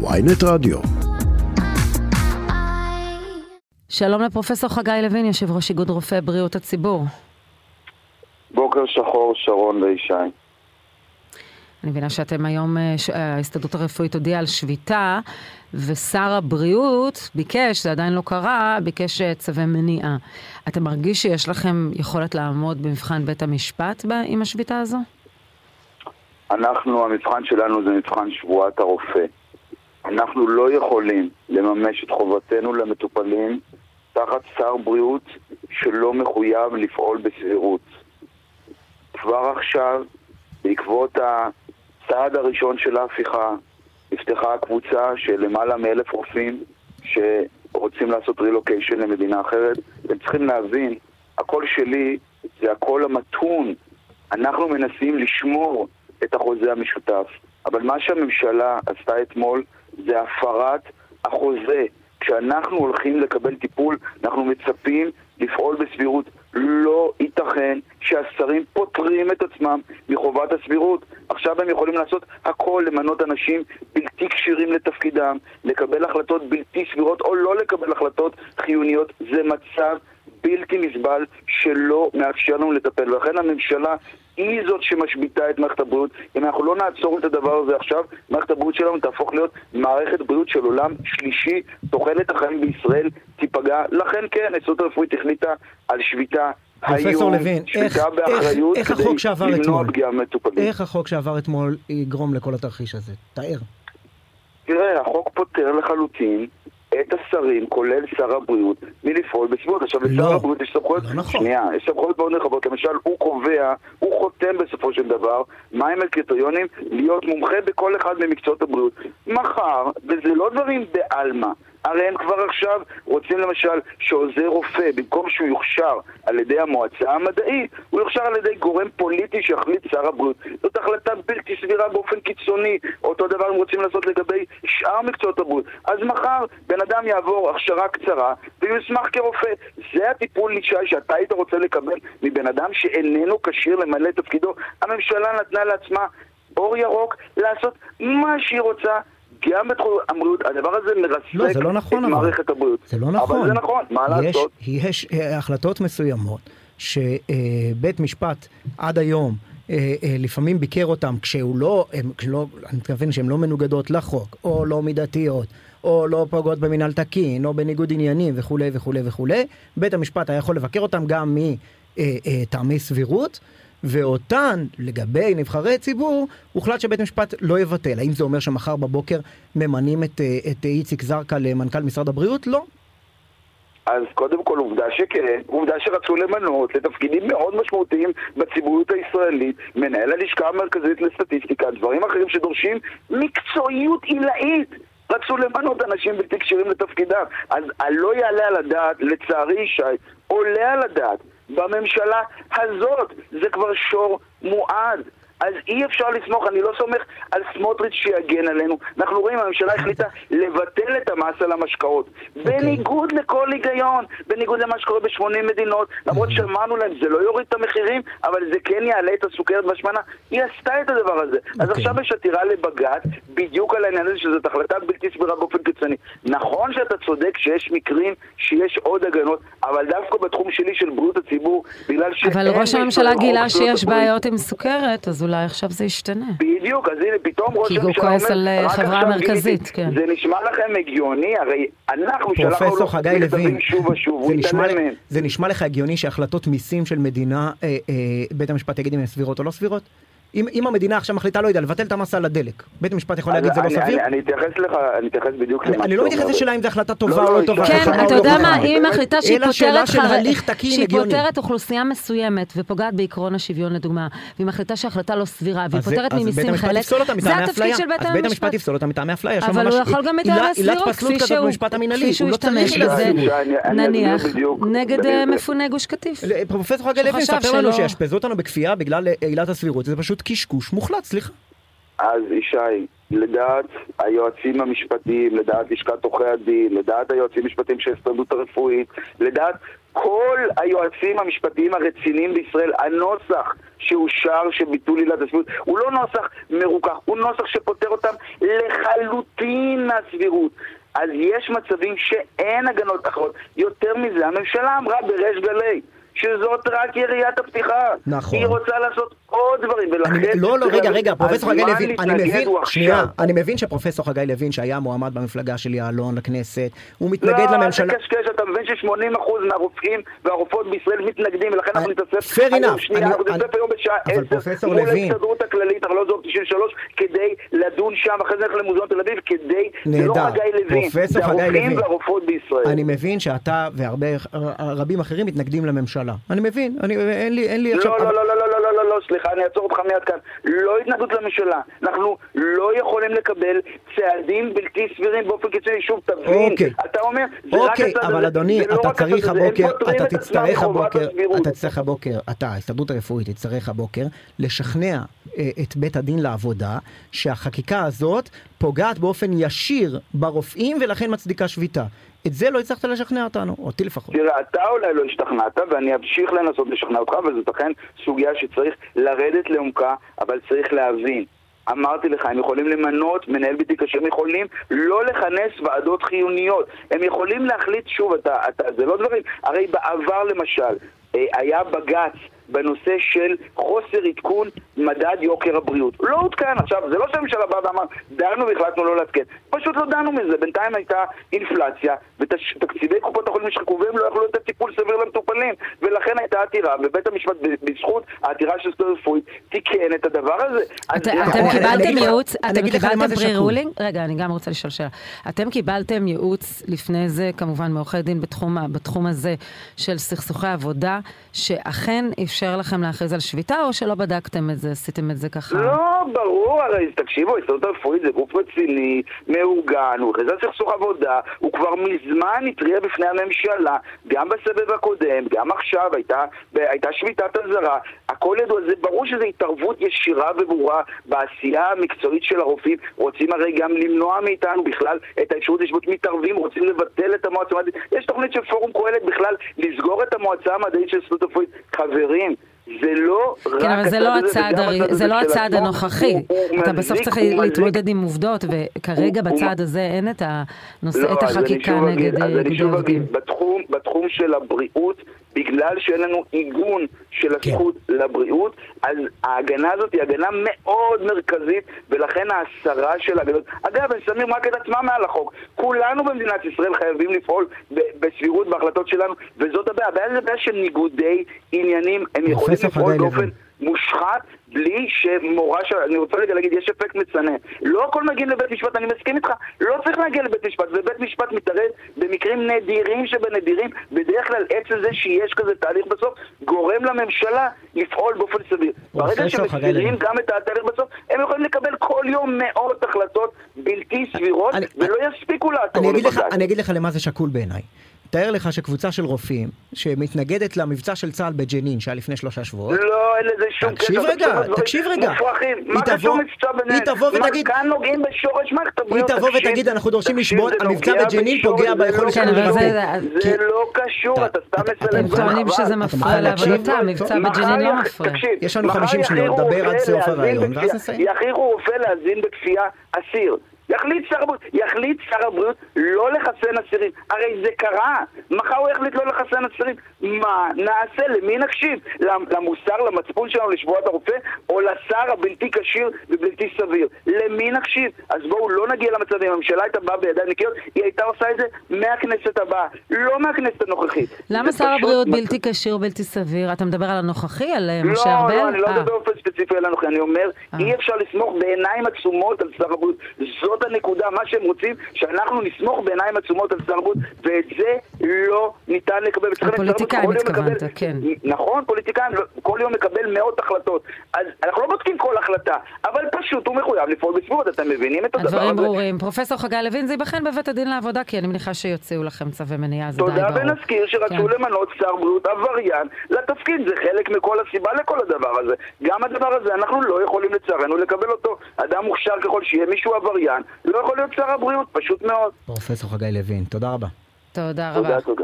ויינט רדיו. שלום לפרופסור חגי לוין, יושב ראש איגוד רופאי בריאות הציבור. בוקר שחור, שרון וישי. אני מבינה שאתם היום, אה, ההסתדרות הרפואית הודיעה על שביתה, ושר הבריאות ביקש, זה עדיין לא קרה, ביקש אה, צווי מניעה. אתה מרגיש שיש לכם יכולת לעמוד במבחן בית המשפט עם השביתה הזו? אנחנו, המבחן שלנו זה מבחן שבועת הרופא. אנחנו לא יכולים לממש את חובתנו למטופלים תחת שר בריאות שלא מחויב לפעול בסבירות. כבר עכשיו, בעקבות הצעד הראשון של ההפיכה, נפתחה קבוצה של למעלה מאלף רופאים שרוצים לעשות רילוקיישן למדינה אחרת. אתם צריכים להבין, הקול שלי זה הקול המתון. אנחנו מנסים לשמור את החוזה המשותף. אבל מה שהממשלה עשתה אתמול זה הפרת החוזה. כשאנחנו הולכים לקבל טיפול, אנחנו מצפים לפעול בסבירות. לא ייתכן שהשרים פוטרים את עצמם מחובת הסבירות. עכשיו הם יכולים לעשות הכל, למנות אנשים בלתי כשירים לתפקידם, לקבל החלטות בלתי סבירות או לא לקבל החלטות חיוניות. זה מצב בלתי נסבל שלא מאפשר לנו לטפל. ולכן הממשלה היא זאת שמשביתה את מערכת הבריאות. אם אנחנו לא נעצור את הדבר הזה עכשיו, מערכת הבריאות שלנו תהפוך להיות מערכת בריאות של עולם שלישי, תוחלת החיים בישראל תיפגע. לכן כן, ההסתדרות הרפואית החליטה על שביתה פרופסור לוין, איך, איך, איך החוק שעבר אתמול, איך החוק שעבר אתמול יגרום לכל התרחיש הזה? תאר. תראה, החוק פותר לחלוטין את השרים, כולל שר הבריאות, מלפעול בסביבות. עכשיו, לשר לא, הבריאות יש סמכויות, לא נכון. שנייה, יש סמכויות מאוד נרחבות. למשל, הוא קובע, הוא חותם בסופו של דבר, מהם הקריטריונים להיות מומחה בכל אחד ממקצועות הבריאות. מחר, וזה לא דברים בעלמא, הרי הם כבר עכשיו רוצים למשל שעוזר רופא, במקום שהוא יוכשר על ידי המועצה המדעית, הוא יוכשר על ידי גורם פוליטי שיחליט שר הבריאות. זאת החלטה בלתי סבירה באופן קיצוני. אותו דבר הם רוצים לעשות לגבי שאר מקצועות הבריאות. אז מחר בן אדם יעבור הכשרה קצרה ויוסמך כרופא. זה הטיפול, ישי, שאתה היית רוצה לקבל מבן אדם שאיננו כשיר למלא את תפקידו. הממשלה נתנה לעצמה אור ירוק לעשות מה שהיא רוצה גם בתחום הבריאות, הדבר הזה מרסק לא, זה לא נכון, את אבל. מערכת הבריאות. זה לא נכון. אבל זה נכון, מה יש, לעשות? יש אה, החלטות מסוימות שבית משפט עד היום אה, אה, לפעמים ביקר אותם כשהוא לא, הם, כשלא, אני מתכוון שהן לא מנוגדות לחוק, או לא מידתיות, או לא פוגעות במינהל תקין, או בניגוד עניינים וכולי וכולי וכולי, בית המשפט היה יכול לבקר אותם גם מטעמי סבירות. ואותן, לגבי נבחרי ציבור, הוחלט שבית משפט לא יבטל. האם זה אומר שמחר בבוקר ממנים את, אה, את איציק זרקא למנכ"ל משרד הבריאות? לא. אז קודם כל עובדה שכן, עובדה שרצו למנות לתפקידים מאוד משמעותיים בציבוריות הישראלית, מנהל הלשכה המרכזית לסטטיסטיקה, דברים אחרים שדורשים מקצועיות עילאית. רצו למנות אנשים בלתי כשירים לתפקידם. אז לא יעלה על הדעת, לצערי ישי, עולה על הדעת בממשלה הזאת. זה כבר שור מועד. אז אי אפשר לסמוך, אני לא סומך על סמוטריץ' שיגן עלינו. אנחנו רואים, הממשלה החליטה לבטל את המס על המשקאות. Okay. אוקיי. בניגוד לכל היגיון, בניגוד למה שקורה ב-80 מדינות, למרות שאמרנו להם, זה לא יוריד את המחירים, אבל זה כן יעלה את הסוכרת והשמנה. היא עשתה את הדבר הזה. Okay. אז אוקיי. עכשיו יש עתירה לבג"ץ, בדיוק על העניין הזה שזאת החלטה בלתי סבירה באופן קיצוני. נכון שאתה צודק שיש מקרים שיש עוד הגנות, אבל דווקא בתחום שלי של בריאות הציבור, בגלל ש... אבל ראש הממשלה גילה שיש בעיות עם סוכרת, אז אולי עכשיו זה ישתנה. בדיוק, אז הנה פתאום ראש הממשלה אומר... כי הוא כועס על אה, חברה מרכזית, כן. זה נשמע לכם הגיוני? הרי אנחנו שלחנו לו מכתבים שוב ושוב, הוא התעלם מהם. זה נשמע לך הגיוני שהחלטות מיסים של מדינה, אה, אה, בית המשפט יגיד אם הן סבירות או לא סבירות? אם, אם המדינה עכשיו מחליטה, לא יודע, לבטל את המס על הדלק, בית המשפט יכול להגיד זה לא סביר? אני, אני אתייחס לך, אני אתייחס בדיוק למה אני לא מתייחס לשאלה אם זו החלטה טובה לא, או לא, לא טובה. כן, אתה יודע מה, אם היא מחליטה שהיא פותרת אוכלוסייה מסוימת ופוגעת בעקרון השוויון לדוגמה, והיא מחליטה שההחלטה לא סבירה, והיא פותרת ממיסים חלק, זה התפקיד של בית המשפט. אז בית המשפט יפסול אותה מטעמי אפליה. אבל הוא יכול גם מטעמי הסבירות, כפי שהוא השתמש בזה, נניח, נגד אה, מפוני גוש קטיף. פרופסור חגי לוי מספר לנו שיאשפזו אותנו בכפייה בגלל עילת הסבירות, זה פשוט קשקוש מוחלט. סליחה. אז ישי, לדעת היועצים המשפטיים, לדעת לשכת עורכי הדין, לדעת היועצים המשפטיים של ההסתדרות הרפואית, לדעת כל היועצים המשפטיים הרציניים בישראל, הנוסח שאושר של ביטול עילת הסבירות הוא לא נוסח מרוכך, הוא נוסח שפוטר אותם לחלוטין מהסבירות. אז יש מצבים שאין הגנות אחרות. יותר מזה, הממשלה אמרה בריש גלי שזאת רק יריית הפתיחה. נכון. היא רוצה לעשות עוד דברים, ולכן... אני, לא, לא, רגע, רגע, פרופסור חגי לוין, אני מבין, שנייה. אני מבין שפרופסור חגי לוין, שהיה מועמד במפלגה של יעלון לכנסת, הוא מתנגד לא, לממשלה... אל תקשקש, אתה מבין ש-80% מהרופאים והרופאות בישראל מתנגדים, ולכן אנחנו I- נתאסף fair enough, שנייה, אני- אנחנו נתאסף היום בשעה אבל 10 פרופסור מול ההסתדרות הכללית, ארלוזורוב 93, כדי לדון שם, אחרי זה נלך למוזיאון תל אביב, כדי, זה לא. חגי לוין, פרופסור זה הרופאים. והרופאות בישראל. אני מבין שאתה והרבה רבים אחרים מתנגדים לממשלה. אני מבין, אני, אין לי, אין לי עכשיו... לא, לא, לא, לא, לא, לא, לא, לא, לא, סליחה, אני אעצור אותך מיד כאן. לא התנגדות לממשלה. אנחנו לא יכולים לקבל צעדים בלתי סבירים באופן קיצוני. שוב, תבין, אוקיי. אתה אומר, זה רק אוקיי, הצד אבל הזה, אדוני, זה לא אתה רק הצד צריך הזה, הבוקר, אתה תצטרך הבוקר. אתה תצטרך הבוקר, אתה, ההסתדרות הרפואית תצטרך הבוקר לשכנע אה, את בית הדין לעבודה שהחקיקה הזאת פוגעת באופן ישיר ברופאים ולכן מצדיקה שביתה. את זה לא הצלחת לשכנע אותנו, אותי לפחות. תראה, אתה אולי לא השתכנעת, ואני אמשיך לנסות לשכנע אותך, וזאת אכן סוגיה שצריך לרדת לעומקה, אבל צריך להבין. אמרתי לך, הם יכולים למנות מנהל בלתי קשר, הם יכולים לא לכנס ועדות חיוניות, הם יכולים להחליט, שוב, אתה, אתה, זה לא דברים, הרי בעבר למשל, אה, היה בג"ץ בנושא של חוסר עדכון מדד יוקר הבריאות. לא עודכן עכשיו, זה לא שהממשלה באה ואמר, דנו והחלטנו לא לעדכן. פשוט לא דנו מזה. בינתיים הייתה אינפלציה, ותקציבי קופות החולים נשחקו והם לא יכלו לתת טיפול סביר למטופלים. ולכן הייתה עתירה, ובית המשפט, בזכות העתירה של הסתדרות רפואית, תיקן את הדבר הזה. אתם קיבלתם ייעוץ, אתם קיבלתם זה פרי שקול. רולינג? רגע, אני גם רוצה לשאול שאלה. אתם קיבלתם ייעוץ לפני זה, כמובן מעורכי דין בתחום, הזה של סכסוכי עבודה, שאכן אפשר לכם להכריז על שביתה, או שלא בדקתם את זה, עשיתם את זה ככה? לא, ברור, הרי תקשיבו, ההסתדרות הרפואית זה גוף רציני, מאורגן, הוא הכריז על סכסוך עבודה, הוא כבר מזמן התריע בפני הממשלה, גם בסבב הקודם, גם עכשיו, הייתה, הייתה שביתת אזהרה, הכל ידוע, זה ברור שזו התערבות ישירה וברורה בעשייה המקצועית של הרופאים, רוצים הרי גם למנוע מאיתנו בכלל את האפשרות לשבות מתערבים, רוצים לבטל את המועצה המדעית, יש תוכנית של פורום קהלת בכלל לסגור את המועצה המדעית של ההסתדרות הרפואית, חברים. זה לא רק כן, אבל זה לא הצעד, הרי- זה לא הצעד הנוכחי. אתה בסוף צריך. להתמודד עם עובדות, וכרגע בצעד הזה אין את הנושא, לא, את החקיקה נגד אה, אז אני איגודי שוב עובדים. אגיד, בתחום, בתחום של הבריאות, בגלל שאין לנו עיגון של כן. הזכות לבריאות, אז ההגנה הזאת היא הגנה מאוד מרכזית, ולכן ההסרה של ההגנות... אגב, הם שמים רק את עצמם מעל החוק. כולנו במדינת ישראל חייבים לפעול בסבירות בהחלטות שלנו, וזאת הבעיה. הבעיה זה בעיה של ניגודי עניינים. הם יכולים לפעול באופן... מושחת בלי שמורה של... אני רוצה רגע להגיד, יש אפקט מצנן. לא הכל מגיעים לבית משפט, אני מסכים איתך. לא צריך להגיע לבית משפט, ובית משפט מתערב במקרים נדירים שבנדירים. בדרך כלל עצם זה שיש כזה תהליך בסוף, גורם לממשלה לפעול באופן סביר. ברגע חגי שמסירים לוין. גם את התהליך בסוף, הם יכולים לקבל כל יום מאות החלטות בלתי סבירות, אני- ולא יספיקו לעתור אני אגיד, לך, לבג"ץ. אני אגיד לך למה זה שקול בעיניי. תאר לך שקבוצה של רופאים שמתנגדת למבצע של צה"ל בג'נין שהיה לפני שלושה שבועות, לא, אין לזה שום קשר. תקשיב רגע, תקשיב רגע. מופרכים. היא מה תבוא- קשור מבצע ביניהם? היא תבוא ותגיד- מה כאן נוגעים בשורש מערכת היא הבריאות? תבוא תקשיב, ותגיד אנחנו דורשים לשבות, המבצע בג'נין פוגע ביכולת שלנו כן, אבל קשור. זה- לא קשור, אתה- סתם מסלם אתם טוענים. שזה מפריע לעבודתם, להקשיב? מבצע מחר בג'נין לא מפריע. יש לנו מחר 50 שניות, דבר עד סוף הרעיון, ואז נסיים. יכריחו רופא להאזין בכפייה אסיר. יחליט שר הבריאות, יחליט שר הבריאות לא לחסן אסירים. הרי זה קרה. מחר הוא יחליט לא לחסן אסירים. מה נעשה? למי נקשיב? למ- למוסר, למצפון שלנו, לשבועת הרופא, או לשר הבלתי כשיר ובלתי סביר? למי נקשיב? אז בואו לא נגיע למצב, אם הממשלה הייתה באה בידיים נקיות, היא הייתה עושה את זה מהכנסת הבאה, לא מהכנסת הנוכחית. למה שר הבריאות בלתי כשיר, בלתי סביר? אתה מדבר על הנוכחי, על אה, לא, משה ארבל? לא, אני לא אה. מדבר באופן ספציפי על הנוכחי, אני אומר, אה. אי אפשר לסמוך בעיניים עצומות על שר הבריאות. זאת זאת הנקודה, מה שהם רוצים, שאנחנו נסמוך בעיניים עצומות על שר הבריאות, ואת זה לא ניתן לקבל. הפוליטיקאים התכוונת, כן. נכון, פוליטיקאים לא- כל יום מקבל מאות החלטות. אז אנחנו לא בודקים כל החלטה, אבל פשוט הוא מחויב לפעול בסבירות, אתם מבינים את הדבר הזה? הדברים ברורים. פרופסור חגי לוין, זה ייבחן בבית הדין לעבודה, כי אני מניחה שיוציאו לכם צווי מניעה, זה די תודה ברור. ונזכיר שרצו כן. למנות שר בריאות עבריין לתפקיד, זה חלק מכל הסיבה לכל הדבר הזה. גם הדבר הזה, אנחנו לא יכולים לצערנו לקבל אותו. אדם מוכשר ככל שיהיה, מישהו עבריין, לא יכול להיות שר הבריאות, פשוט מאוד. פרופסור חגי לוין, תודה רבה. תודה רבה. תודה, תודה.